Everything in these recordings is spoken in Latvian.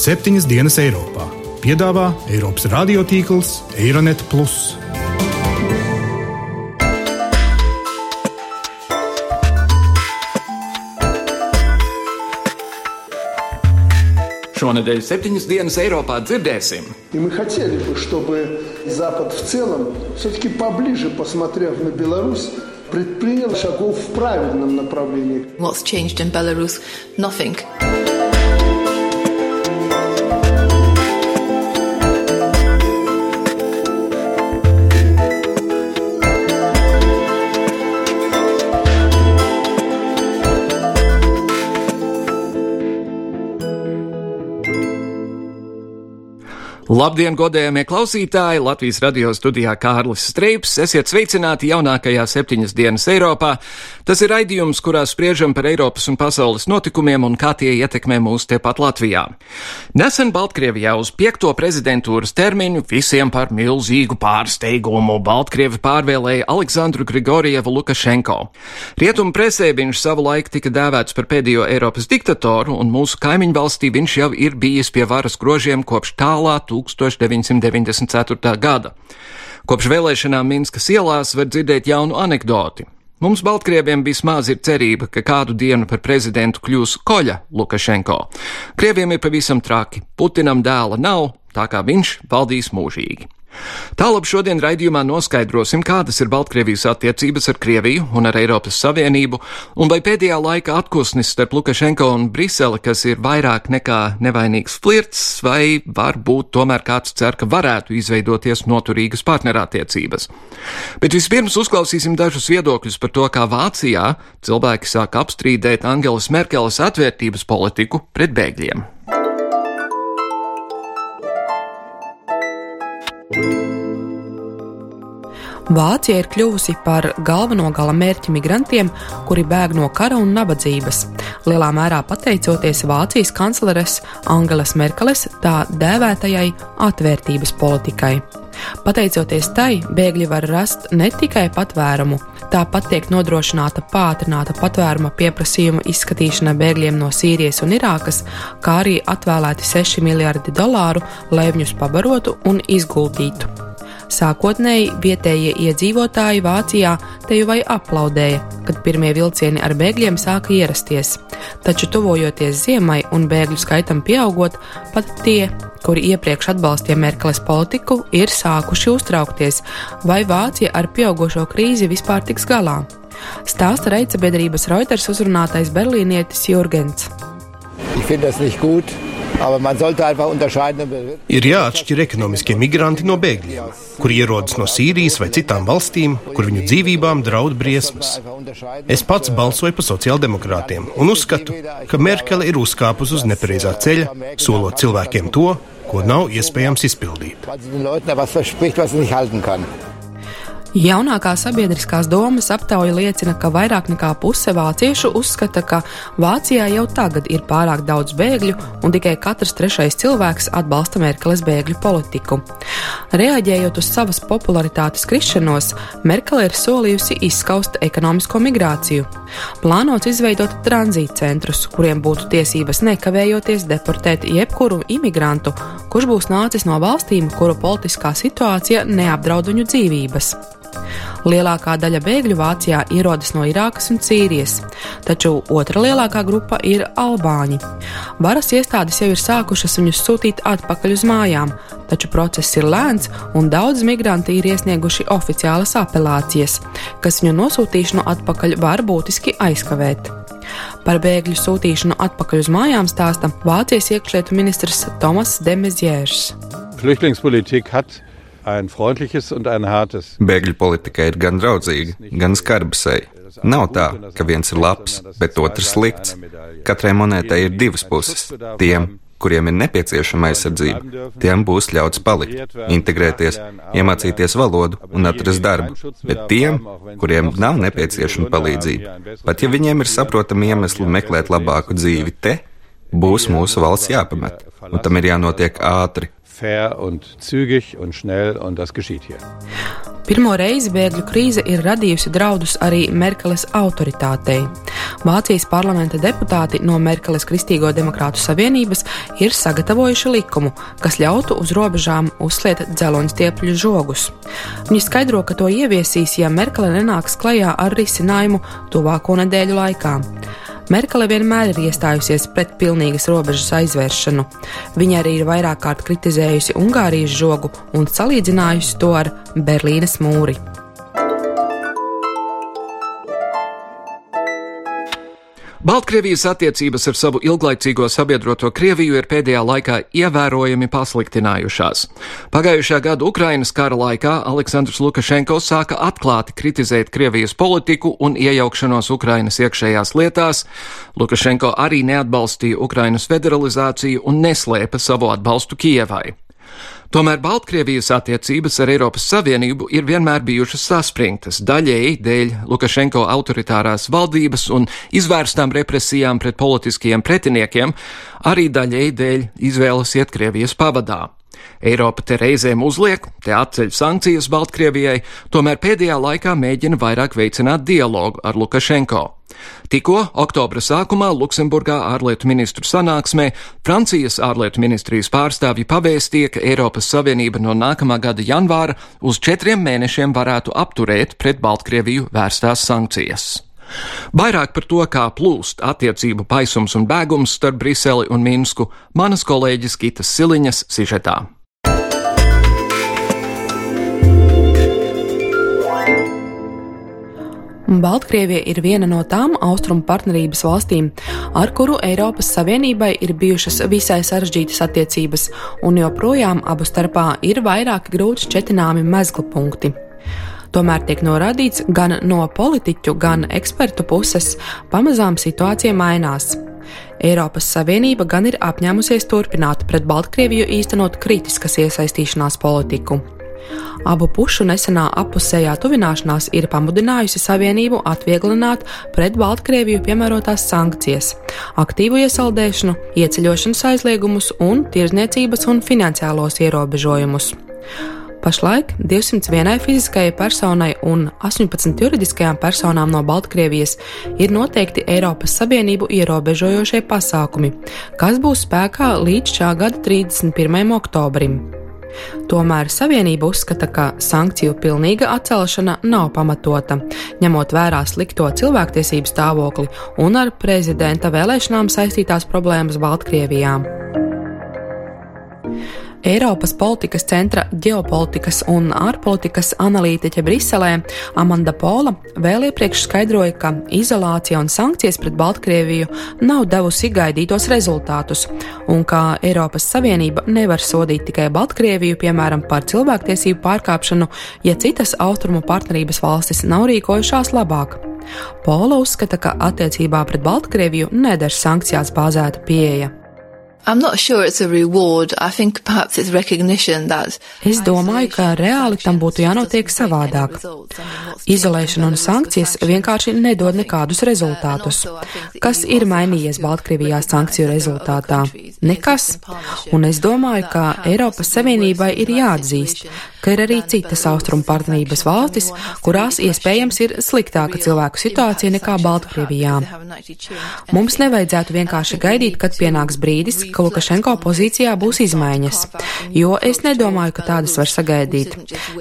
septiņas dienas Eiropā. Piedāvā Eiropas radiotīkls Eironet. Šonadēļ septiņas dienas Eiropā dzirdēsim. И мы хотели бы, чтобы Запад в целом, все-таки поближе посмотрев на Беларусь, предпринял шагов в правильном направлении. What's changed in Belarus? Nothing. Labdien, godējamie klausītāji! Latvijas radio studijā Kārlis Streips. Esiet sveicināti jaunākajā septiņas dienas Eiropā. Tas ir raidījums, kurā spriežam par Eiropas un pasaules notikumiem un kā tie ietekmē mūs tepat Latvijā. Nesen Baltkrievijā uz piekto prezidentūras termiņu visiem par milzīgu pārsteigumu Baltkrievi pārvēlēja Aleksandru Grigorievu Lukašenko. Rietumu presē viņš savu laiku tika dēvēts par pēdējo Eiropas diktatoru, un mūsu kaimiņu valstī viņš jau ir bijis pie varas grožiem kopš tālā 1994. gada. Kopš vēlēšanām Minskas ielās var dzirdēt jaunu anekdoti. Mums, Baltkrieviem, vismaz ir cerība, ka kādu dienu par prezidentu kļūs Koļa Lukašenko. Krieviem ir pavisam traki, Putinam dēla nav, tā kā viņš valdīs mūžīgi. Tālāk šodien raidījumā noskaidrosim, kādas ir Baltkrievijas attiecības ar Krieviju un ar Eiropas Savienību, un vai pēdējā laikā atkusnis starp Lukašenko un Briseli, kas ir vairāk nekā nevainīgs flirts, vai varbūt tomēr kāds cer, ka varētu izveidoties noturīgas partnerattiecības. Bet vispirms uzklausīsim dažus viedokļus par to, kā Vācijā cilvēki sāk apstrīdēt Angelas Merkeles atvērtības politiku pret bēgļiem. Vācija ir kļuvusi par galveno gala mērķi migrantiem, kuri bēg no kara un nabadzības, lielā mērā pateicoties Vācijas kancleres Angelas Merkeles tā dēvētajai atvērtības politikai. Pateicoties tai, bēgļi var rast ne tikai patvērumu, tāpat tiek nodrošināta pātrināta patvēruma pieprasījuma izskatīšana bēgļiem no Sīrijas un Irākas, kā arī atvēlēti 6 miljardi dolāru, lai viņus pabarotu un izguldītu. Sākotnēji vietējie iedzīvotāji Vācijā te jau vai aplaudēja, kad pirmie vilcieni ar bēgļiem sāka ierasties. Taču, tuvojoties ziemai un bēgļu skaitam pieaugot, pat tie, kuri iepriekš atbalstīja Merkeles politiku, ir sākuši uztraukties, vai Vācija ar pieaugušo krīzi vispār tiks galā. Stāsta reicabiedrības Reuters uzrunātais berlīnietis Jurgens. Ich finde das nicht gut. Ir jāatšķir ekonomiskie migranti no bēgļiem, kuri ierodas no Sīrijas vai citām valstīm, kur viņu dzīvībām draud briesmas. Es pats balsoju par sociāldemokrātiem un uzskatu, ka Merkele ir uzkāpusi uz nepareizā ceļa, solot cilvēkiem to, ko nav iespējams izpildīt. Jaunākā sabiedriskās domas aptauja liecina, ka vairāk nekā puse vāciešu uzskata, ka Vācijā jau tagad ir pārāk daudz bēgļu un tikai katrs trešais cilvēks atbalsta Merkeles bēgļu politiku. Reaģējot uz savas popularitātes krišanos, Merkele ir solījusi izskaust ekonomisko migrāciju. Plānots izveidot tranzītcentrus, kuriem būtu tiesības nekavējoties deportēt jebkuru imigrantu, kurš būs nācis no valstīm, kuru politiskā situācija neapdraud viņu dzīvības. Lielākā daļa bēgļu Vācijā ierodas no Irākas un Sīrijas, taču otra lielākā grupa ir albāņi. Varas iestādes jau ir sākušas viņus sūtīt atpakaļ uz mājām, taču process ir lēns un daudz migranti ir iesnieguši oficiālas apelācijas, kas viņu nosūtīšanu atpakaļ var būtiski aizkavēt. Par bēgļu sūtīšanu atpakaļ uz mājām stāsta Vācijas iekšlietu ministrs Tomas Demezjērs. Flüchtlingspolitik hat Bēgļu politika ir gan draudzīga, gan skarbsēja. Nav tā, ka viens ir labs, bet otrs slikts. Katrai monētai ir divas puses. Tiem, kuriem ir nepieciešama aizsardzība, tiem būs ļauts palikt, integrēties, iemācīties valodu un atrast darbu. Bet tiem, kuriem nav nepieciešama palīdzība, pat ja viņiem ir saprotami iemesli meklēt labāku dzīvi te, būs mūsu valsts jāpamet, un tam ir jānotiek ātri, fair und zügig und schnell und das geschieht hier. Pirmo reizi bēgļu krīze ir radījusi draudus arī Merkeles autoritātei. Vācijas parlamenta deputāti no Merkeles Kristīgo demokrātu savienības ir sagatavojuši likumu, kas ļautu uz robežām uzsliet dzeloņstiepļu žogus. Viņi skaidro, ka to ieviesīs, ja Merkele nenāks klajā ar risinājumu tuvāko nedēļu laikā. Merkele vienmēr ir iestājusies pret pilnīgas robežas aizvēršanu. Viņa arī ir vairāk kārt kritizējusi Ungārijas žogu un salīdzinājusi to ar Berlīnes mūri. Baltkrievijas attiecības ar savu ilglaicīgo sabiedroto Krieviju ir pēdējā laikā ievērojami pasliktinājušās. Pagājušā gada Ukrainas kara laikā Aleksandrs Lukašenko sāka atklāti kritizēt Krievijas politiku un iejaukšanos Ukrainas iekšējās lietās. Lukašenko arī neatbalstīja Ukrainas federalizāciju un neslēpa savu atbalstu Kievai. Tomēr Baltkrievijas attiecības ar Eiropas Savienību ir vienmēr bijušas saspringtas, daļēji dēļ Lukašenko autoritārās valdības un izvērstām represijām pret politiskiem pretiniekiem, arī daļēji dēļ izvēles iet Krievijas pavadā. Eiropa te reizēm uzliek, te atceļ sankcijas Baltkrievijai, tomēr pēdējā laikā mēģina vairāk veicināt dialogu ar Lukašenko. Tikko oktobra sākumā Luksemburgā ārlietu ministru sanāksmē Francijas ārlietu ministrijas pārstāvji pavēstīja, ka Eiropas Savienība no nākamā gada janvāra uz četriem mēnešiem varētu apturēt pret Baltkrieviju vērstās sankcijas. Vairāk par to, kā plūst attiecību paisums un bēgums starp Briseli un Minsku, manas kolēģis Kitas Siliņas sižetā. Baltkrievija ir viena no tām austrumu partnerības valstīm, ar kuru Eiropas Savienībai ir bijušas visai sarežģītas attiecības, un joprojām abu starpā ir vairāki grūti šķetināmi mezgla punkti. Tomēr tiek norādīts gan no politiķu, gan ekspertu puses, pamazām situācija mainās. Eiropas Savienība gan ir apņēmusies turpināt pret Baltkrieviju īstenot kritiskas iesaistīšanās politiku. Abu pušu nesenā apusējā tuvināšanās ir pamudinājusi Savienību atvieglināt pret Baltkrieviju piemērotās sankcijas, aktīvu iesaldēšanu, ieceļošanas aizliegumus un tirzniecības un finansiālos ierobežojumus. Pašlaik 201 fiziskajai personai un 18 juridiskajām personām no Baltkrievijas ir noteikti Eiropas Savienību ierobežojošie pasākumi, kas būs spēkā līdz šā gada 31. oktobrim. Tomēr Savienība uzskata, ka sankciju pilnīga atcelšana nav pamatota, ņemot vērā slikto cilvēktiesību stāvokli un ar prezidenta vēlēšanām saistītās problēmas Baltkrievijā. Eiropas politikas centra ģeopolitikas un ārpolitikas analītiķe Briselē Amanda Pola vēl iepriekš skaidroja, ka izolācija un sankcijas pret Baltkrieviju nav devusi gaidītos rezultātus, un ka Eiropas Savienība nevar sodīt tikai Baltkrieviju, piemēram, par cilvēktiesību pārkāpšanu, ja citas austrumu partnerības valstis nav rīkojušās labāk. Pola uzskata, ka attiecībā pret Baltkrieviju neder sankcijās bāzēta pieeja. Sure es domāju, ka reāli tam būtu jānotiek savādāk. Izolēšana un sankcijas vienkārši nedod nekādus rezultātus. Kas ir mainījies Baltkrievijā sankciju rezultātā? Nekas. Un es domāju, ka Eiropas Savienībai ir jāatzīst, ka ir arī citas austrumu partnerības valstis, kurās iespējams ir sliktāka cilvēku situācija nekā Baltkrievijā. Mums nevajadzētu vienkārši gaidīt, kad pienāks brīdis, ka Lukašenko pozīcijā būs izmaiņas, jo es nedomāju, ka tādas var sagaidīt,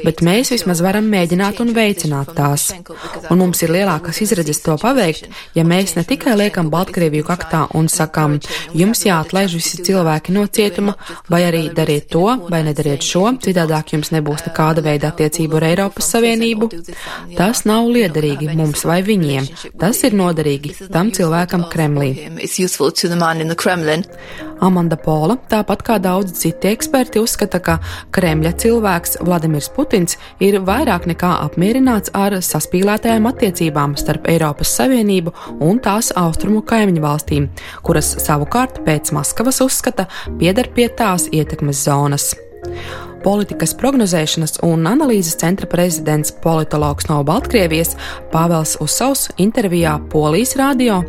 bet mēs vismaz varam mēģināt un veicināt tās. Un mums ir lielākas izredzes to paveikt, ja mēs ne tikai liekam Baltkrieviju kaktā un sakam, jums jāatlaiž visi cilvēki no cietuma, vai arī dariet to, vai nedariet šo, citādāk jums nebūs nekāda veida attiecību ar Eiropas Savienību. Tas nav liederīgi mums vai viņiem, tas ir noderīgi tam cilvēkam Kremlī. Amanda Pola, tāpat kā daudz citi eksperti, uzskata, ka Kremļa cilvēks Vladimirs Putins ir vairāk nekā apmierināts ar saspīlētajām attiecībām starp Eiropas Savienību un tās austrumu kaimiņu valstīm, kuras savukārt pēc Maskavas uzskata pieder pie tās ietekmes zonas. Politikas prognozēšanas un analīzes centra prezidents politologs no Baltkrievijas Pāvels Usovs intervijā Polijas radio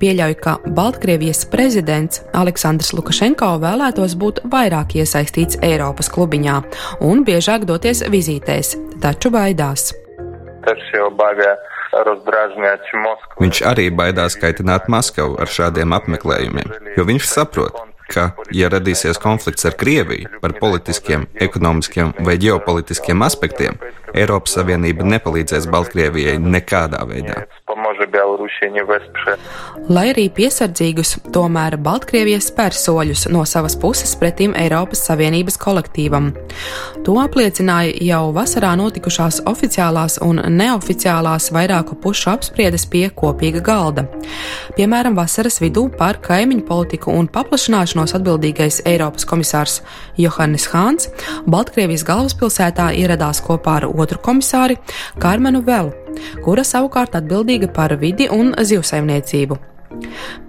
pieļauj, ka Baltkrievijas prezidents Aleksandrs Lukašenko vēlētos būt vairāk iesaistīts Eiropas klubiņā un biežāk doties vizītēs, taču baidās. Tas jau baigā Viņš arī baidās kaitināt Maskavu ar šādiem apmeklējumiem, jo viņš saprot, ka, ja radīsies konflikts ar Krieviju par politiskiem, ekonomiskiem vai ģeopolitiskiem aspektiem, Eiropas Savienība nepalīdzēs Baltkrievijai nekādā veidā. Lai arī piesardzīgus, tomēr Baltkrievija spēr soļus no savas puses pretim Eiropas Savienības kolektīvam. To apliecināja jau vasarā notikušās oficiālās un neoficiālās vairāku pušu apspriedes pie kopīga galda. Piemēram, vasaras vidū par kaimiņu politiku un paplašināšanos atbildīgais Eiropas komisārs Johannes Hāns Baltkrievijas galvaspilsētā ieradās kopā ar otru komisāri Kārmenu Velu, kura savukārt atbildīga par vidi un zivsaimniecību.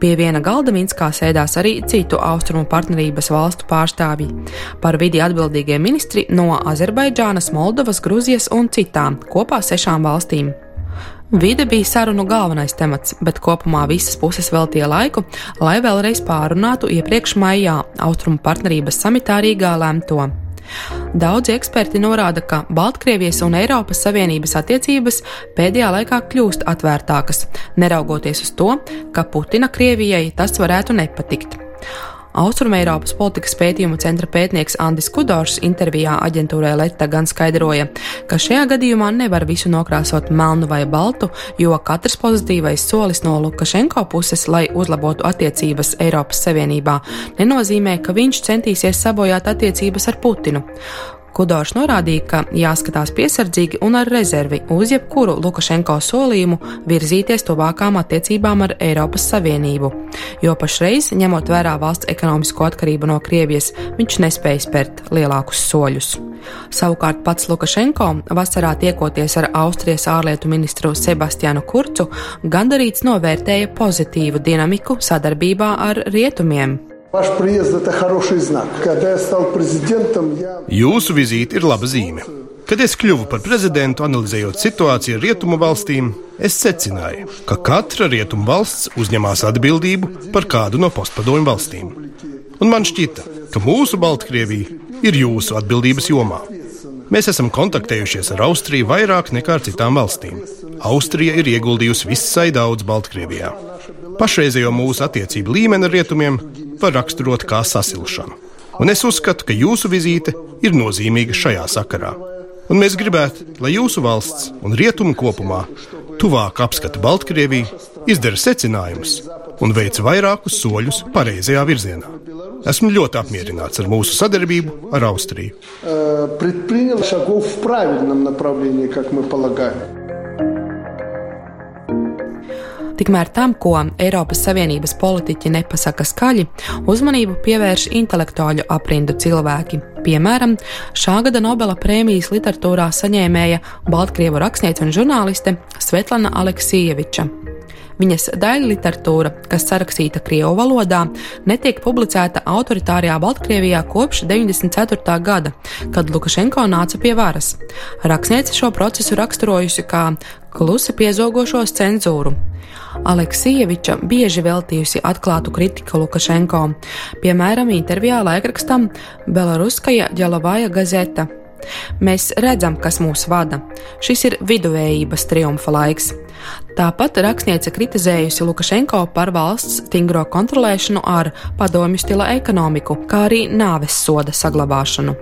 Pie viena galda Minskā sēdās arī citu austrumu partnerības valstu pārstāvji. Par vidi atbildīgie ministri no Azerbaidžānas, Moldovas, Gruzijas un citām, kopā sešām valstīm. Vide bija sarunu galvenais temats, bet kopumā visas puses veltīja laiku, lai vēlreiz pārunātu iepriekš maijā austrumu partnerības samitā Rīgā lēmto. Daudzi eksperti norāda, ka Baltkrievijas un Eiropas Savienības attiecības pēdējā laikā kļūst atvērtākas, neraugoties uz to, ka Putina Krievijai tas varētu nepatikt. Austrumēropas politikas pētījumu centra pētnieks Andis Kudors intervijā aģentūrai Leta gan skaidroja, ka šajā gadījumā nevar visu nokrāsot melnu vai baltu, jo katrs pozitīvais solis no Lukašenko puses, lai uzlabotu attiecības Eiropas Savienībā, nenozīmē, ka viņš centīsies sabojāt attiecības ar Putinu. Kudors norādīja, ka jāskatās piesardzīgi un ar rezervi uz jebkuru Lukašenko solījumu virzīties tuvākām attiecībām ar Eiropas Savienību, jo pašreiz, ņemot vērā valsts ekonomisko atkarību no Krievijas, viņš nespēja spērt lielākus soļus. Savukārt pats Lukašenko vasarā tiekoties ar Austrijas ārlietu ministru Sebastianu Kurcu, gandarīts novērtēja pozitīvu dinamiku sadarbībā ar rietumiem. Jūsu vizīte ir laba zīme. Kad es kļuvu par prezidentu, analizējot situāciju rietumu valstīm, es secināju, ka katra rietumu valsts uzņemās atbildību par kādu no postpadomju valstīm. Un man šķita, ka mūsu Baltkrievija ir jūsu atbildības jomā. Mēs esam kontaktējušies ar Austriju vairāk nekā ar citām valstīm. Austrija ir ieguldījusi visai daudz Baltkrievijā. Pašreizējo mūsu attiecību līmeni ar rietumiem var raksturot kā sasilšanu. Un es uzskatu, ka jūsu vizīte ir nozīmīga šajā sakarā. Un mēs gribētu, lai jūsu valsts un rietumu kopumā tuvāk apskata Baltkrieviju, izdara secinājumus un veic vairākus soļus pareizajā virzienā. Esmu ļoti apmierināts ar mūsu sadarbību ar Austriju. Uh, Tikmēr tam, ko Eiropas Savienības politiķi nepasaka skaļi, uzmanību pievērš intelektuāļu aprindu cilvēki. Piemēram, šā gada Nobela prēmijas literatūrā saņēmēja Baltkrievu rakstniece un žurnāliste Svetlana Aleksieviča. Viņas daļa literatūra, kas sarakstīta Krievu valodā, netiek publicēta autoritārajā Baltkrievijā kopš 94. gada, kad Lukašenko nāca pie varas. Rakstniece šo procesu raksturojusi kā klusi piezogošos cenzūru. Aleksieviča bieži veltījusi atklātu kritiku Lukašenko, piemēram, intervijā laikrakstam Belaruskaja Ģelavāja gazeta. Mēs redzam, kas mūs vada. Šis ir viduvējības triumfa laiks. Tāpat rakstniece kritizējusi Lukašenko par valsts stingro kontrolēšanu ar padomju stila ekonomiku, kā arī nāves soda saglabāšanu.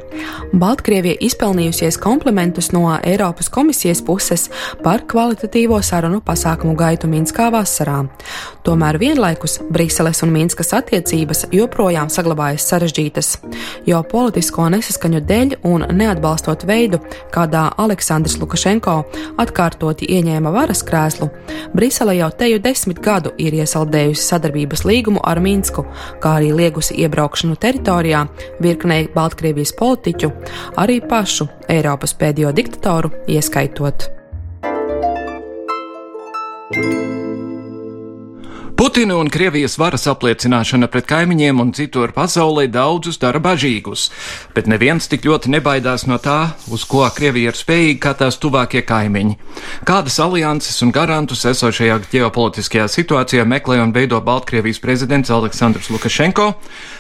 Baltkrievija izpelnījusies komplimentus no Eiropas komisijas puses par kvalitatīvo sarunu pasākumu gaitu Minskā vasarā. Tomēr vienlaikus Briseles un Minskas attiecības joprojām saglabājas sarežģītas, jo politisko nesaskaņu dēļ un neatbalstot veidu, kādā Aleksandrs Lukašenko atkārtoti ieņēma varas krēslu, Brisele jau teju desmit gadu ir iesaldējusi sadarbības līgumu ar Minsku, kā arī liegusi iebraukšanu teritorijā virknei Baltkrievijas politiķu, arī pašu Eiropas pēdējo diktatoru ieskaitot. Putina un Krievijas varas apliecināšana pret kaimiņiem un citur pasaulē daudzus dara bažīgus, bet neviens tik ļoti nebaidās no tā, uz ko Krievija ir spējīga kā tās tuvākie kaimiņi. Kādas alianses un garantus esošajā ģeopolitiskajā situācijā meklē un veido Baltkrievijas prezidents Aleksandrs Lukašenko?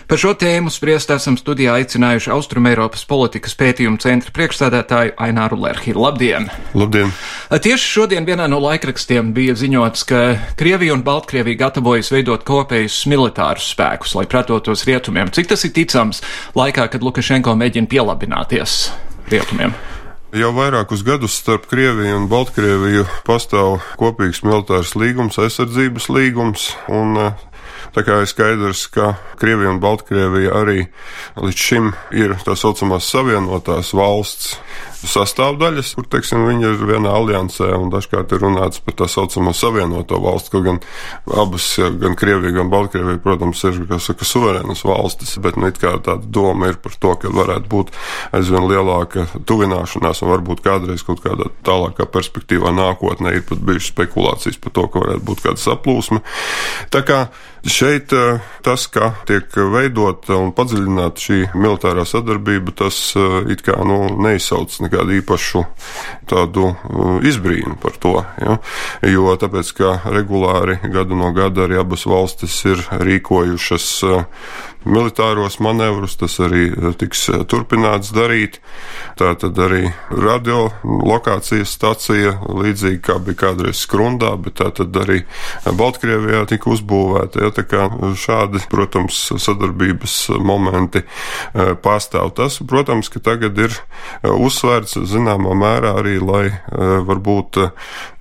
Par šo tēmu spriest esam studijā aicinājuši Austrumēropas politikas pētījumu centra priekšstādātāju Aināru Lerhiru. Labdien! Labdien! Tieši šodien vienā no laikrakstiem bija ziņots, ka Krievija un Baltkrievija gatavojas veidot kopējus militārus spēkus, lai pretotos rietumiem. Cik tas ir ticams laikā, kad Lukašenko mēģina pielabināties rietumiem? Jau vairākus gadus starp Krieviju un Baltkrieviju pastāv kopīgs militārs līgums, aizsardzības līgums, un Tā kā ir skaidrs, ka Krievija un Baltkrievija arī līdz šim ir tā saucamās savienotās valsts sastāvdaļas, kur, teiksim, viņi ir vienā aliansē un dažkārt ir runāts par tā saucamo savienoto valstu, kaut gan abas, gan Krievija, gan Baltkrievija, protams, ir, kā saka, suverēnas valstis, bet, nu, it kā tāda doma ir par to, ka varētu būt aizvien lielāka tuvināšanās un varbūt kādreiz kaut kādā tālākā perspektīvā nākotnē ir pat bijušas spekulācijas par to, ka varētu būt kāda saplūsme. Tā kā Šeit eh, tas, ka tiek veidota un padziļināta šī militārā sadarbība, tas eh, it kā nu, neizsauc nekādu īpašu tādu eh, izbrīnu par to. Ja? Jo tāpēc, ka regulāri gadu no gada arī abas valstis ir rīkojušas militāros manevrus, tas arī tiks eh, turpināts darīt. Tā tad arī radiolokācijas stacija, līdzīgi kā bija kādreiz Skrundā, bet tā tad arī Baltkrievijā tika uzbūvēta. Ja, tā kā šādi, protams, sadarbības momenti pastāv. Tas, protams, ka tagad ir uzsvērts zināmā mērā arī, lai varbūt,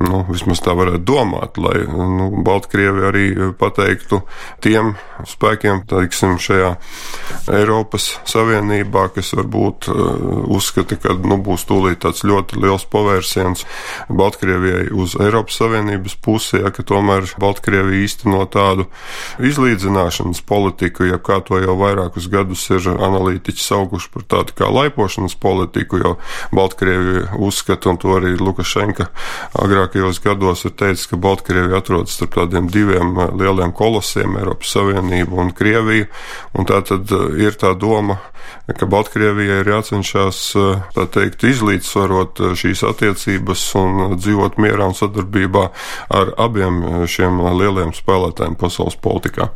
nu, vismaz tā varētu domāt, lai nu, Baltkrievi arī pateiktu tiem spēkiem, teiksim, šajā Eiropas Savienībā, kas varbūt uzskata, ka nu, būs tūlīt tāds ļoti liels pavērsiens Baltkrievijai uz Eiropas Savienības pusi, ja ka tomēr Baltkrievija īsteno tādu izlīdzināšanas politiku, ja kā to jau vairākus gadus ir analītiķi saukuši par tādu kā laipošanas politiku, jo Baltkrievija uzskata, un to arī Lukašenka agrākajos gados ir teicis, ka Baltkrievija atrodas starp tādiem diviem uh, lieliem kolosiem - Eiropas Savienību un Krieviju, Un tā tad uh, ir tā doma, ka Baltkrievijai ir jācenšas uh, tā teikt, izlīdzsvarot šīs attiecības un dzīvot mierā un sadarbībā ar abiem šiem lieliem spēlētājiem pasaules politikā.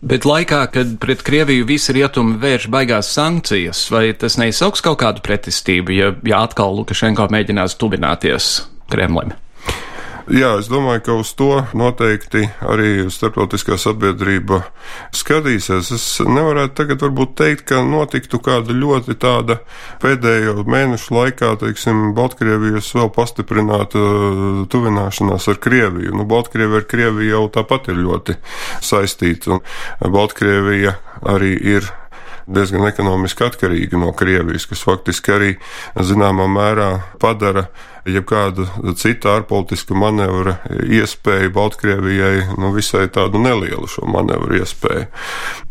Bet laikā, kad pret Krieviju visi rietumi vērš baigās sankcijas, vai tas neizsauks kaut kādu pretestību, ja, ja atkal Lukašenko mēģinās tuvināties Kremlim? Jā, es domāju, ka uz to noteikti arī starptautiskā sabiedrība skatīsies. Es nevarētu tagad varbūt teikt, ka notiktu kāda ļoti tāda pēdējo mēnešu laikā, teiksim, Baltkrievijas vēl pastiprināta uh, tuvināšanās ar Krieviju. Nu, Baltkrievija ar Krieviju jau tāpat ir ļoti saistīta, un Baltkrievija arī ir diezgan ekonomiski atkarīga no Krievijas, kas faktiski arī zināmā mērā padara jebkāda cita ārpolitiska manevra iespēja Baltkrievijai nu, visai tādu nelielu šo manevru iespēju.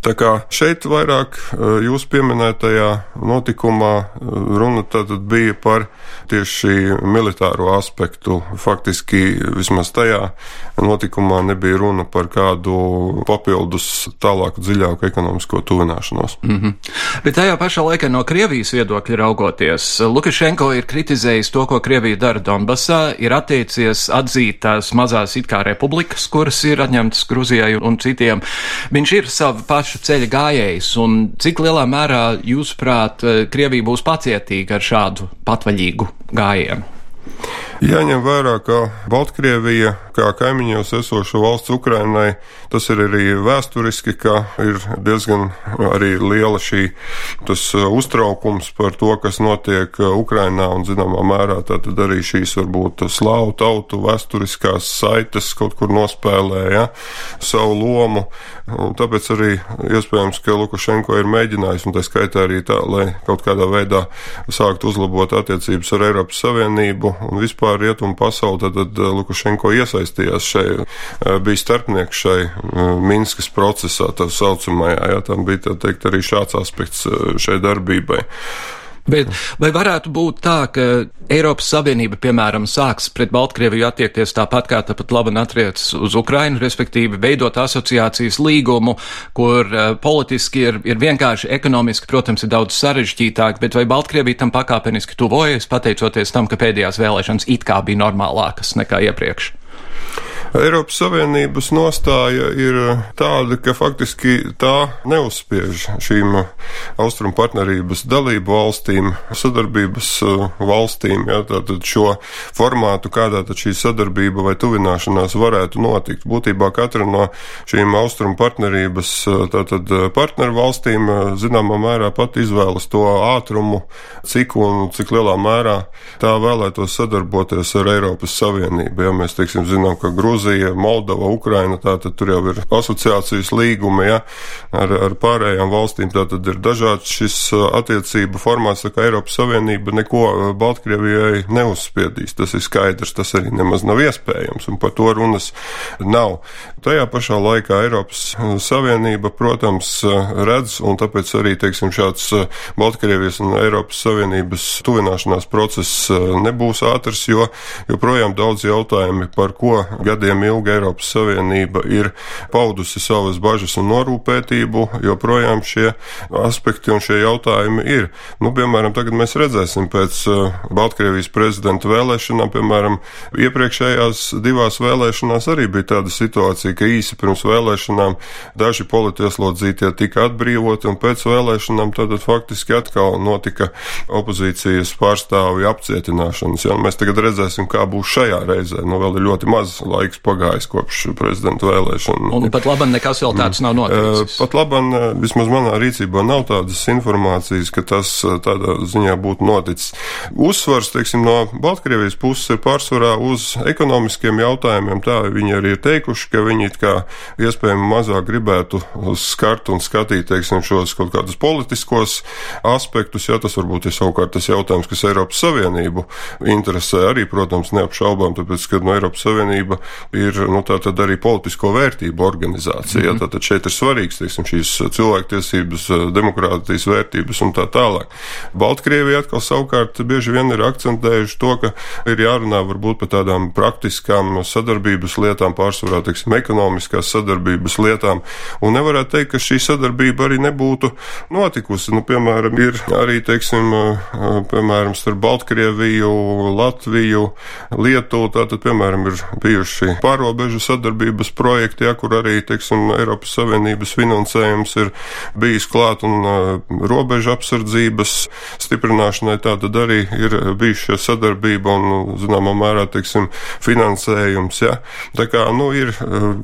Tā kā šeit vairāk eh, jūs pieminētajā notikumā eh, runa tad bija par tieši militāro aspektu. Faktiski vismaz tajā notikumā nebija runa par kādu papildus tālāku, dziļāku ekonomisko tuvināšanos. Mm -hmm. Bet tajā pašā laikā no Krievijas viedokļa raugoties, Lukašenko ir kritizējis to, ko Krievija dara Donbasā, ir attiecies atzīt tās mazās it kā republikas, kuras ir atņemtas Gruzijai un citiem. Viņš ir sava paša ceļa gājējs, un cik lielā mērā, jūsuprāt, Krievija būs pacietīga ar šādu patvaļīgu gājienu? Jāņem vērā, ka Baltkrievija, kā kaimiņos esoša valsts Ukrainai, tas ir arī vēsturiski, ka ir diezgan arī liela šī tas uh, uztraukums par to, kas notiek uh, Ukrainā un zināmā mērā tātad arī šīs varbūt slāvu tautu vēsturiskās saites kaut kur nospēlēja savu lomu. Un tāpēc arī iespējams, ka Lukašenko ir mēģinājis, un tā skaitā arī tā, lai kaut kādā veidā sāktu uzlabot attiecības ar Eiropas Savienību un vispār vispār rietumu pasauli, tad, tad eh, Lukašenko iesaistījās šai, eh, bija starpnieks šai eh, Minskas procesā, tā saucamajā, jā, tam bija, tā teikt, arī šāds aspekts šai darbībai. Bet vai varētu būt tā, ka Eiropas Savienība, piemēram, sāks pret Baltkrieviju attiekties tāpat kā tāpat labi attiecas uz Ukrainu, respektīvi veidot asociācijas līgumu, kur uh, politiski ir, ir vienkārši ekonomiski, protams, ir daudz sarežģītāk, bet vai Baltkrievija tam pakāpeniski tuvojas, pateicoties tam, ka pēdējās vēlēšanas it kā bija normālākas nekā iepriekš? Eiropas Savienības nostāja ir tāda, ka faktiski tā neuzspiež šīm austrumu partnerības dalību valstīm, sadarbības uh, valstīm, ja, tātad šo formātu, kādā tad šī sadarbība vai tuvināšanās varētu notikt. Būtībā katra no šīm austrumu partnerības uh, tātad uh, partneru valstīm zināmā mērā pat izvēlas to ātrumu, cik un cik lielā mērā tā vēlētos sadarboties ar Eiropas Savienību. Ja mēs, teiksim, zinām, ka Grūzija Grūzija, Moldova, Ukraina, tātad tur jau ir asociācijas līgumi, ja, ar, ar pārējām valstīm, tātad ir dažāds šis uh, attiecību formāts, tā kā Eiropas Savienība neko uh, Baltkrievijai neuzspiedīs. Tas ir skaidrs, tas arī nemaz nav iespējams, un par to runas nav. Tajā pašā laikā Eiropas uh, Savienība, protams, redz, un tāpēc arī, teiksim, šāds Baltkrievijas un Eiropas Savienības tuvināšanās process nebūs ātrs, jo joprojām daudz jautājumi, par ko gadiem gadiem ilgi Eiropas Savienība ir paudusi savas bažas un norūpētību, joprojām šie aspekti un šie jautājumi ir. Nu, piemēram, tagad mēs redzēsim pēc uh, Baltkrievijas prezidenta vēlēšanām, piemēram, iepriekšējās divās vēlēšanās arī bija tāda situācija, ka īsi pirms vēlēšanām daži politieslodzītie tika atbrīvoti, un pēc vēlēšanām tad faktiski atkal notika opozīcijas pārstāvju apcietināšanas. Ja? Mēs tagad redzēsim, kā būs šajā reizē. Nu, vēl ir ļoti maz laiks laiks pagājis kopš prezidenta vēlēšana. Un pat labam nekas vēl tāds nav noticis. Pat labam, vismaz manā rīcībā nav tādas informācijas, ka tas tādā ziņā būtu noticis. Uzsvars, teiksim, no Baltkrievijas puses ir pārsvarā uz ekonomiskiem jautājumiem. Tā viņi arī ir teikuši, ka viņi it kā iespējami mazāk gribētu skart un skatīt, teiksim, šos kaut kādus politiskos aspektus. Jā, tas varbūt ir savukārt tas jautājums, kas Eiropas Savienību interesē arī, protams, neapšaubām, tāpēc, ka no Eiropas Savienība ir nu, arī politisko vērtību organizācija. Mm -hmm. Tātad šeit ir svarīgs teiksim, šīs cilvēktiesības, demokrātijas vērtības un tā tālāk. Baltkrievija atkal savukārt bieži vien ir akcentējuši to, ka ir jārunā varbūt par tādām praktiskām sadarbības lietām, pārsvarā teiksim, ekonomiskās sadarbības lietām. Un nevarētu teikt, ka šī sadarbība arī nebūtu notikusi. Nu, piemēram, ir arī teiksim, piemēram, starp Baltkrieviju, Latviju, Lietuvu. Tātad, piemēram, ir bijuši pārobežu sadarbības projekti, ja, kur arī, teiksim, Eiropas Savienības finansējums ir bijis klāt un robežu apsardzības stiprināšanai tātad arī ir bijuši šie sadarbība un, zināmā mērā, teiksim, finansējums, ja. Tā kā, nu, ir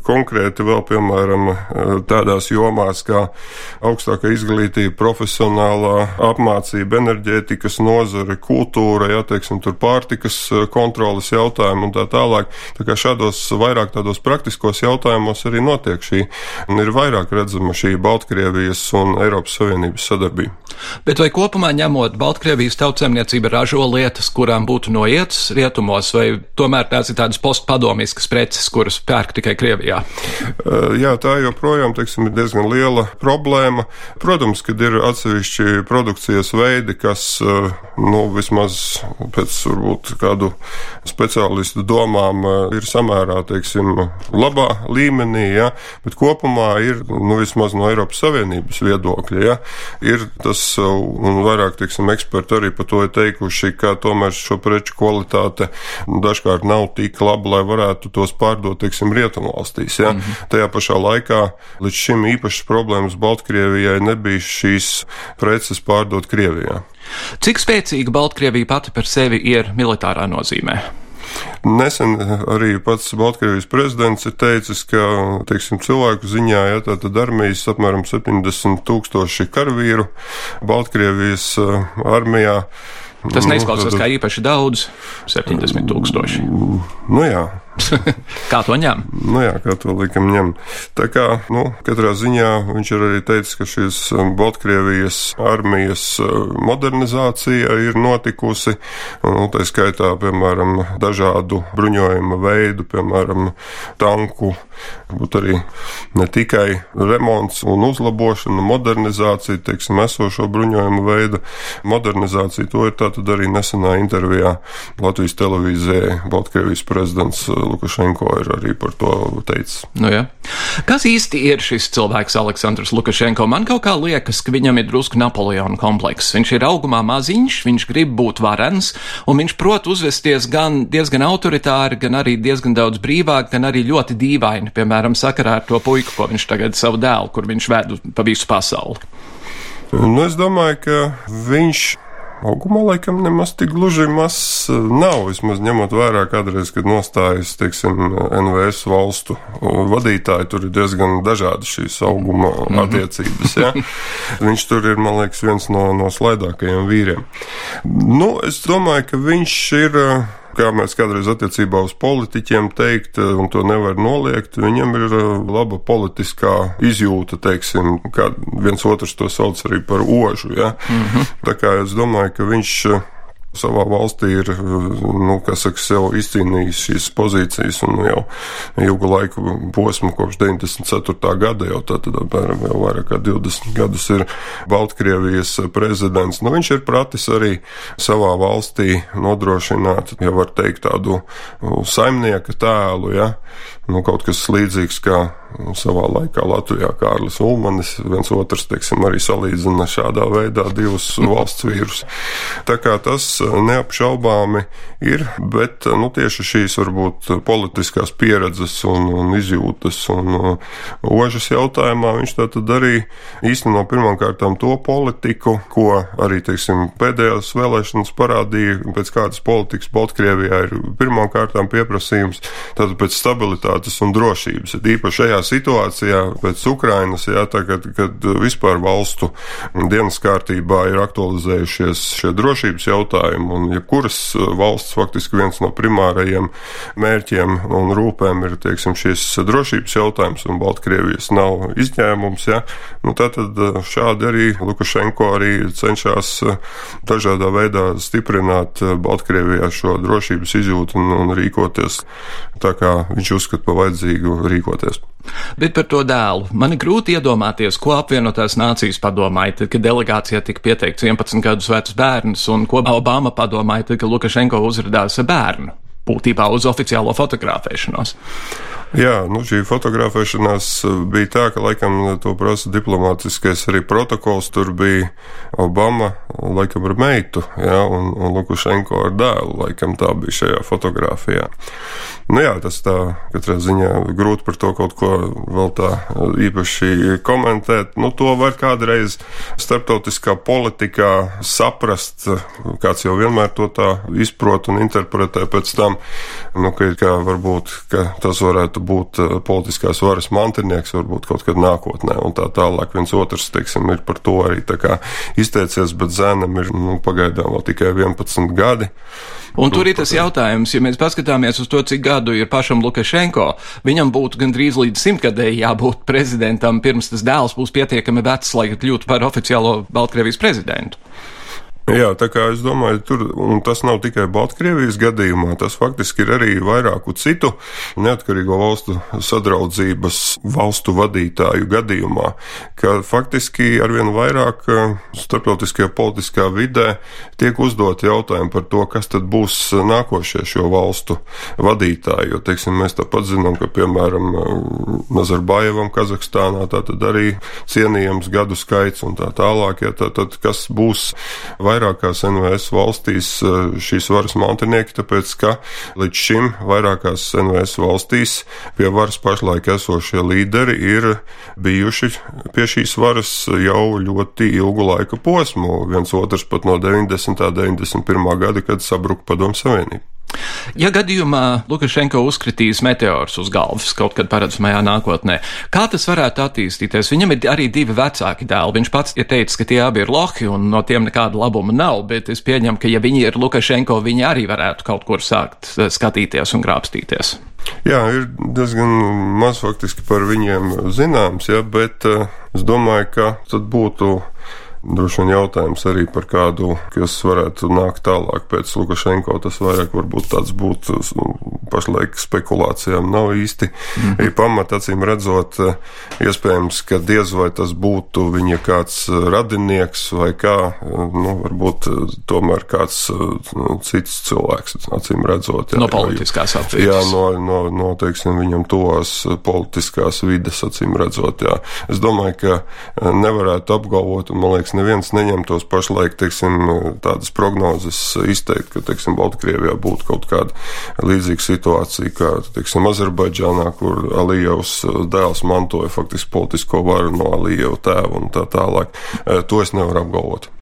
konkrēti vēl, piemēram, tādās jomās kā augstākā izglītība, profesionālā apmācība, enerģētikas nozare, kultūra, ja, teiksim, tur pārtikas kontrolas jautājumi un tā tālāk. Tā kā šādos vairāk tādos praktiskos jautājumos arī notiek šī, un ir vairāk redzama šī Baltkrievijas un Eiropas Savienības sadarbība. Bet vai kopumā ņemot Baltkrievijas tautsēmniecība ražo lietas, kurām būtu noietas rietumos, vai tomēr tās ir tādas postpadomiskas preces, kuras pērk tikai Krievijā? Jā, tā joprojām, teiksim, ir diezgan liela problēma. Protams, kad ir atsevišķi produkcijas veidi, kas, nu, vismaz pēc varbūt kādu speciālistu domām ir samērā, teiksim, labā līmenī, ja, bet kopumā ir, nu, vismaz no Eiropas Savienības viedokļa, ja, ir tas, un vairāk, teiksim, eksperti arī par to ir teikuši, ka tomēr šo preču kvalitāte dažkārt nav tik laba, lai varētu tos pārdot, teiksim, rietumvalstīs, ja. Mm -hmm. Tajā pašā laikā līdz šim īpašas problēmas Baltkrievijai nebija šīs preces pārdot Krievijā. Cik spēcīga Baltkrievija pati par sevi ir militārā nozīmē? Nesen arī pats Baltkrievijas prezidents ir teicis, ka teiksim, cilvēku ziņā ja, tātad armijas apmēram 70 tūkstoši karavīru Baltkrievijas uh, armijā. Tas neizklausās nu, kā īpaši daudz - 70 tūkstoši. Nu jā, kā to ņem? Nu jā, kā to likam ņem. Tā kā, nu, katrā ziņā viņš ir arī teicis, ka šīs um, Baltkrievijas armijas uh, modernizācija ir notikusi, nu, tā skaitā, piemēram, dažādu bruņojuma veidu, piemēram, tanku, būt arī ne tikai remonts un uzlabošana, modernizācija, teiksim, esošo bruņojumu veidu modernizācija. To ir tātad arī nesenā intervijā Latvijas televīzijai Baltkrievijas prezidents uh, Lukašenko ir arī par to teicis. Nu, ja. Kas īsti ir šis cilvēks, Aleksandrs Lukašenko? Man kaut kā liekas, ka viņam ir drusku Napoleona komplekss. Viņš ir augumā maziņš, viņš grib būt varens, un viņš prot uzvesties gan diezgan autoritāri, gan arī diezgan daudz brīvāk, gan arī ļoti dīvaini, piemēram, sakarā ar to puiku, ko viņš tagad savu dēlu, kur viņš ved pa visu pasauli. Nu, es domāju, ka viņš augumā laikam nemaz tik gluži mazs eh, nav. Vismaz ņemot vērā, kādreiz, kad nostājas, teiksim, NVS valstu vadītāji, tur ir diezgan dažādi šīs auguma mm -hmm. attiecības. Ja? viņš tur ir, man liekas, viens no, no slaidākajiem vīriem. Nu, es domāju, ka viņš ir eh, kā mēs kādreiz attiecībā uz politiķiem teikt, eh, un to nevar noliegt, viņam ir eh, laba politiskā izjūta, teiksim, kā viens otrs to sauc arī par ožu. Ja? Mm -hmm. Tā kā es domāju, ka viņš eh, savā valstī ir nu, saka, sev izcīnījis šīs pozīcijas un jau ilgu laiku posmu kopš 94. gada, jau tātad apmēram jau vairāk kā 20 gadus ir Baltkrievijas prezidents. Nu, viņš ir pratis arī savā valstī nodrošināt, ja var teikt, tādu saimnieka tēlu, ja? Nu, kaut kas līdzīgs kā savā laikā Latvijā Kārlis Ulmanis, viens otrs, teiksim, arī salīdzina šādā veidā divus valsts vīrus. Tā kā tas neapšaubāmi ir, bet, nu, tieši šīs varbūt politiskās pieredzes un, un izjūtas un uh, ožas jautājumā viņš tātad arī īsteno pirmām kārtām to politiku, ko arī, teiksim, pēdējās vēlēšanas parādīja, pēc kādas politikas Baltkrievijā ir pirmām kārtām pieprasījums, tātad pēc stabilitātes un drošības. Īpaši šajā situācijā pēc Ukrainas, jā, tagad, kad vispār valstu dienas kārtībā ir aktualizējušies šie drošības jautājumi, un jebkuras valsts faktiski viens no primārajiem mērķiem un rūpēm ir, teiksim, šis drošības jautājums, un Baltkrievijas nav izņēmums, jā, nu tātad šādi arī Lukašenko arī cenšas dažādā veidā stiprināt Baltkrievijā šo drošības izjūtu un, un rīkoties tā, kā viņš uzskata pa vajadzīgu rīkoties. Bet par to dēlu man ir grūti iedomāties, ko apvienotās nācijas padomāja, tad, kad delegācijā tika pieteikts 11 gadus vecs bērns, un ko Obama padomāja, tad, kad Lukašenko uzrādījās bērnu, būtībā uz oficiālo fotografēšanos. Jā, nu šī fotografēšanās eh, bija tā, ka laikam to prasa diplomātiskais arī protokols. Tur bija Obama, laikam ar meitu, jā, un, un Lukašenko ar dēlu. Laikam tā bija šajā fotografijā. Nu jā, tas tā katrā ziņā grūti par to kaut ko vēl tā īpaši komentēt. Nu, to var kādreiz starptautiskā politikā saprast, kāds jau vienmēr to tā izprot un interpretē pēc tam, nu, ka, ka varbūt ka tas varētu būt eh, politiskās varas mantinieks varbūt kaut kad nākotnē, un tā tālāk viens otrs, teiksim, ir par to arī tā kā izteicies, bet zēnam ir, nu, pagaidām vēl tikai 11 gadi. Un tur ir tas jautājums, ja mēs paskatāmies uz to, cik gadu ir pašam Lukašenko, viņam būtu gandrīz līdz simtgadēji jābūt prezidentam, pirms tas dēls būs pietiekami vecs, lai kļūtu par oficiālo Baltkrievijas prezidentu. Jā, tā kā es domāju, tur tas nav tikai Baltkrievijas gadījumā, tas faktiski ir arī vairāku citu neatkarīgo valstu sadraudzības valstu vadītāju gadījumā, ka faktiski arvien vairāk eh, starptautiskajā politiskā vidē tiek uzdot jautājumi par to, kas tad būs nākošie šo valstu vadītāji, jo, teiksim, mēs tāpat zinām, ka, piemēram, Nazarbajevam Kazahstānā tā tad arī cienījams gadu skaits un tā tālāk, ja tā tad kas būs vai vairākās NVS valstīs eh, šīs varas mantinieki, tāpēc ka līdz šim vairākās NVS valstīs pie varas pašlaik esošie līderi ir bijuši pie šīs varas jau ļoti ilgu laika posmu, viens otrs pat no 90. un 91. gada, kad sabruka Padomu Savienība. Ja gadījumā Lukašenko uzkritīs meteors uz galvas kaut kad paredzamajā nākotnē, kā tas varētu attīstīties? Viņam ir arī divi vecāki dēli. Viņš pats ir teicis, ka tie abi ir lohi un no tiem nekāda labuma nav, bet es pieņemu, ka ja viņi ir Lukašenko, viņi arī varētu kaut kur sākt eh, skatīties un grābstīties. Jā, ir diezgan maz faktiski par viņiem zināms, ja, bet uh, es domāju, ka tad būtu Droši vien jautājums arī par kādu, kas varētu nākt tālāk pēc Lukašenko. Tas vairāk varbūt tāds būtu nu, pašlaik spekulācijām. Nav īsti mm -hmm. pamata, acīm redzot, iespējams, ka diez vai tas būtu viņa kāds radinieks vai kā, nu, varbūt tomēr kāds nu, cits cilvēks, acīm redzot. Jā, no politiskās apvienības. Jā, no, no, no, teiksim, viņam tos politiskās vides, acīm redzot, jā. Es domāju, ka nevarētu apgalvot, un man liekas, neviens neņemtos pašlaik teiksim, tādas prognozes izteikt, ka teiksim, Baltkrievijā būtu kaut kāda līdzīga situācija kā teiksim, Azerbaidžānā, kur Alijevs dēls mantoja faktiski politisko varu no Alijeva tēva un tā tālāk. To es nevaru apgalvot.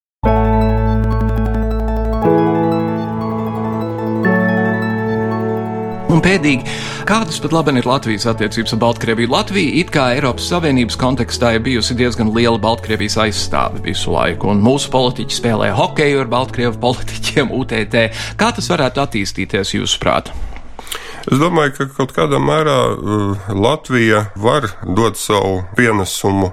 Pēdīgi, kādas pat labi ir Latvijas attiecības ar Baltkrieviju? Latvija it kā Eiropas Savienības kontekstā ir bijusi diezgan liela Baltkrievijas aizstāve visu laiku, un mūsu politiķi spēlē hokeju ar Baltkrievu politiķiem UTT. Kā tas varētu attīstīties jūsuprāt? Es domāju, ka kaut kādā mērā uh, Latvija var dot savu pienesumu,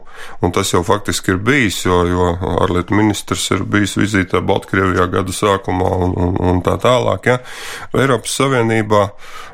un tas jau faktiski ir bijis, jo, jo ārlietu ministrs ir bijis vizītē Baltkrievijā gada sākumā un, un, un tā tālāk. Ja. Eiropas Savienībā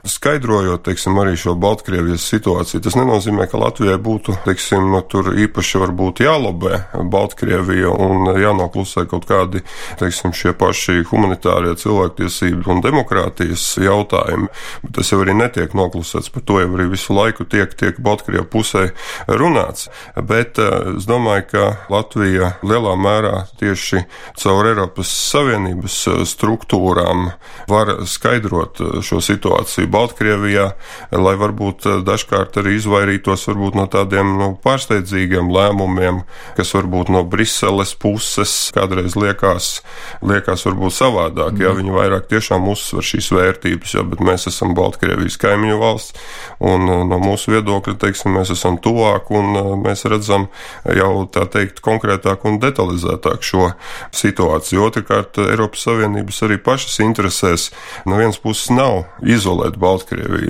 skaidrojot, teiksim, arī šo Baltkrievijas situāciju, tas nenozīmē, ka Latvijai būtu, teiksim, tur īpaši varbūt jālobē Baltkrievija un jānoklusē kaut kādi, teiksim, šie paši humanitārie cilvēktiesību un demokrātijas jautājumi. Bet tas jau arī netiek noklusēts, par to jau arī visu laiku tiek, tiek Baltkrievijā pusē runāts. Bet eh, es domāju, ka Latvija lielā mērā tieši caur Eiropas Savienības eh, struktūrām var skaidrot eh, šo situāciju Baltkrievijā, lai varbūt dažkārt arī izvairītos varbūt no tādiem nu, pārsteidzīgiem lēmumiem, kas varbūt no Briseles puses kādreiz liekas, liekas varbūt savādāk, mm. ja viņi vairāk tiešām uzsver šīs vērtības, ja, bet mēs esam Baltkrievijas kaimiņu valsts, un uh, no mūsu viedokļa, teiksim, mēs esam tuvāk un uh, mēs redzam jau tā teikt konkrētāk un detalizētāk šo situāciju. Otrakārt, Eiropas Savienības arī pašas interesēs no vienas puses nav izolēt Baltkrieviju.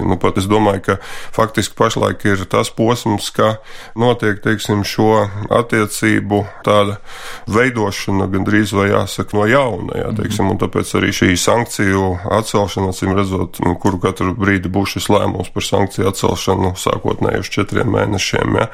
Nu, pat es domāju, ka faktiski pašlaik ir tas posms, ka notiek, teiksim, šo attiecību tāda veidošana gandrīz vai jāsaka no jauna, jā, teiksim, un tāpēc arī šī sankciju atcelšana, acīm redzot, kuru katru brīdi būs šis lēmums par sankciju atcelšanu sākotnēji uz četriem mēnešiem. Ja.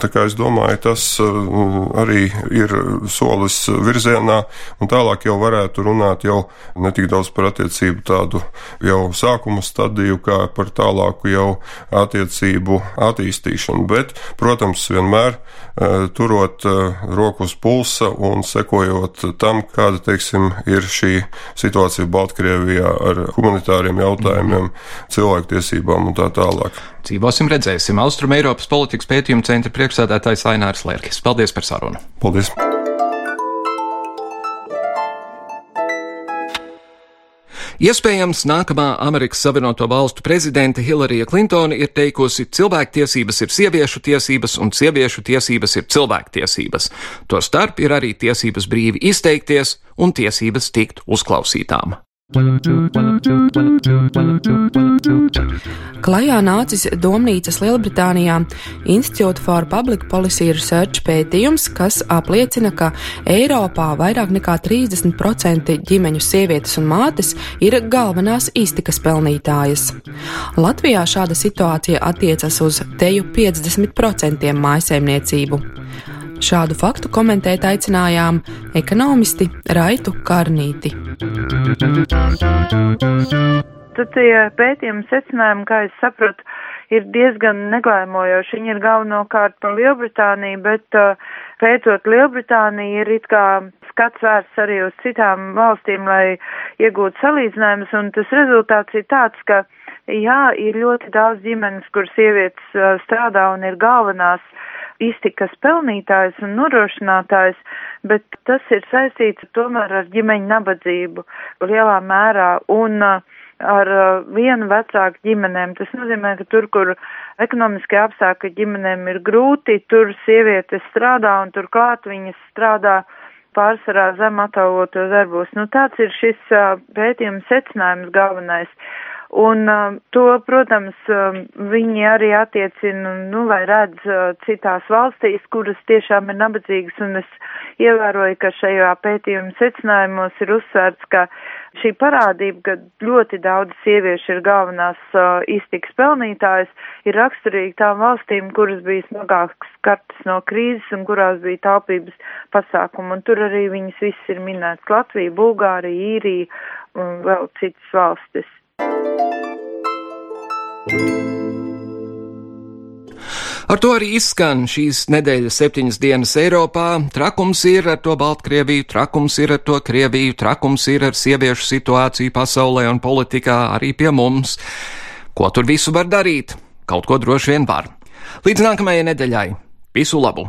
Tā kā es domāju, tas uh, arī ir solis virzienā, un tālāk jau varētu runāt jau ne tik daudz par attiecību tādu jau sākuma stadiju, kā par tālāku jau attiecību attīstīšanu. Bet, protams, vienmēr uh, turot uh, roku uz pulsa un sekojot tam, kāda, teiksim, ir šī situācija Baltkrievijā ar humanitāriem jautājumiem, cilvēktiesībām un tā tālāk. Dzīvosim, redzēsim. Austrum Eiropas politikas pētījuma centra priekšsēdētājs Ainārs Lērkis. Paldies par sarunu! Paldies! Iespējams, nākamā Amerikas Savienoto Valstu prezidente Hillarija Klintona ir teikusi, cilvēktiesības ir sieviešu tiesības un sieviešu tiesības ir cilvēktiesības. Tostarp ir arī tiesības brīvi izteikties un tiesības tikt uzklausītām. Klajā nācis Domnīcas Lielbritānijā Institute for Public Policy Research pētījums, kas apliecina, ka Eiropā vairāk nekā 30% ģimeņu sievietes un mātes ir galvenās iztikas pelnītājas. Latvijā šāda situācija attiecas uz teju 50% mājsaimniecību. Šādu faktu komentēt aicinājām ekonomisti Raitu Karnīti. Tad tie pētījumi secinājumi, kā es saprotu, ir diezgan neglēmojoši. Viņi ir galvenokārt par Lielbritāniju, bet uh, pētot Lielbritāniju ir it kā skats vērsts arī uz citām valstīm, lai iegūtu salīdzinājumus, un tas rezultāts ir tāds, ka jā, ir ļoti daudz ģimenes, kur sievietes uh, strādā un ir galvenās iztikas pelnītājs un nodrošinātājs, bet tas ir saistīts tomēr ar ģimeņu nabadzību lielā mērā un uh, ar uh, vienu vecāku ģimenēm. Tas nozīmē, ka tur, kur ekonomiskie apstākļi ģimenēm ir grūti, tur sievietes strādā un turklāt viņas strādā pārsvarā zem atalgotos darbos. Nu, tāds ir šis uh, pētījums secinājums galvenais. Un uh, to, protams, uh, viņi arī attiecina, nu, lai redz uh, citās valstīs, kuras tiešām ir nabadzīgas, un es ievēroju, ka šajā pētījuma secinājumos ir uzsvērts, ka šī parādība, ka ļoti daudz sieviešu ir galvenās uh, iztiks pelnītājas, ir raksturīga tām valstīm, kuras bija smagākas kartas no krīzes un kurās bija taupības pasākumi, un tur arī viņas viss ir minēts Latvija, Bulgārija, Īrija un vēl citas valstis. Ar to arī izskan šīs nedēļas septiņas dienas Eiropā. Trakums ir ar to Baltkrieviju, trakums ir ar to Krieviju, trakums ir ar sieviešu situāciju pasaulē un politikā arī pie mums. Ko tur visu var darīt? Kaut ko droši vien var. Līdz nākamajai nedēļai. Visu labu!